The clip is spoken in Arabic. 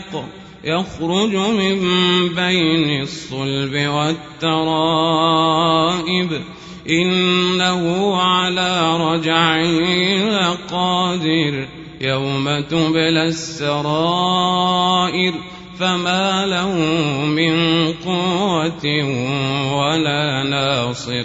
دافق يخرج من بين الصلب والترائب. إنه على رجعه لقادر يوم تبلى السرائر. فما له من قوة ولا ناصر.